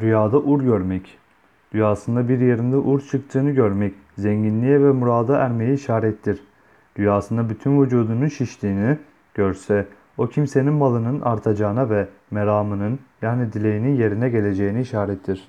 Rüyada ur görmek. Rüyasında bir yerinde ur çıktığını görmek zenginliğe ve murada ermeye işarettir. Rüyasında bütün vücudunun şiştiğini görse o kimsenin malının artacağına ve meramının yani dileğinin yerine geleceğini işarettir.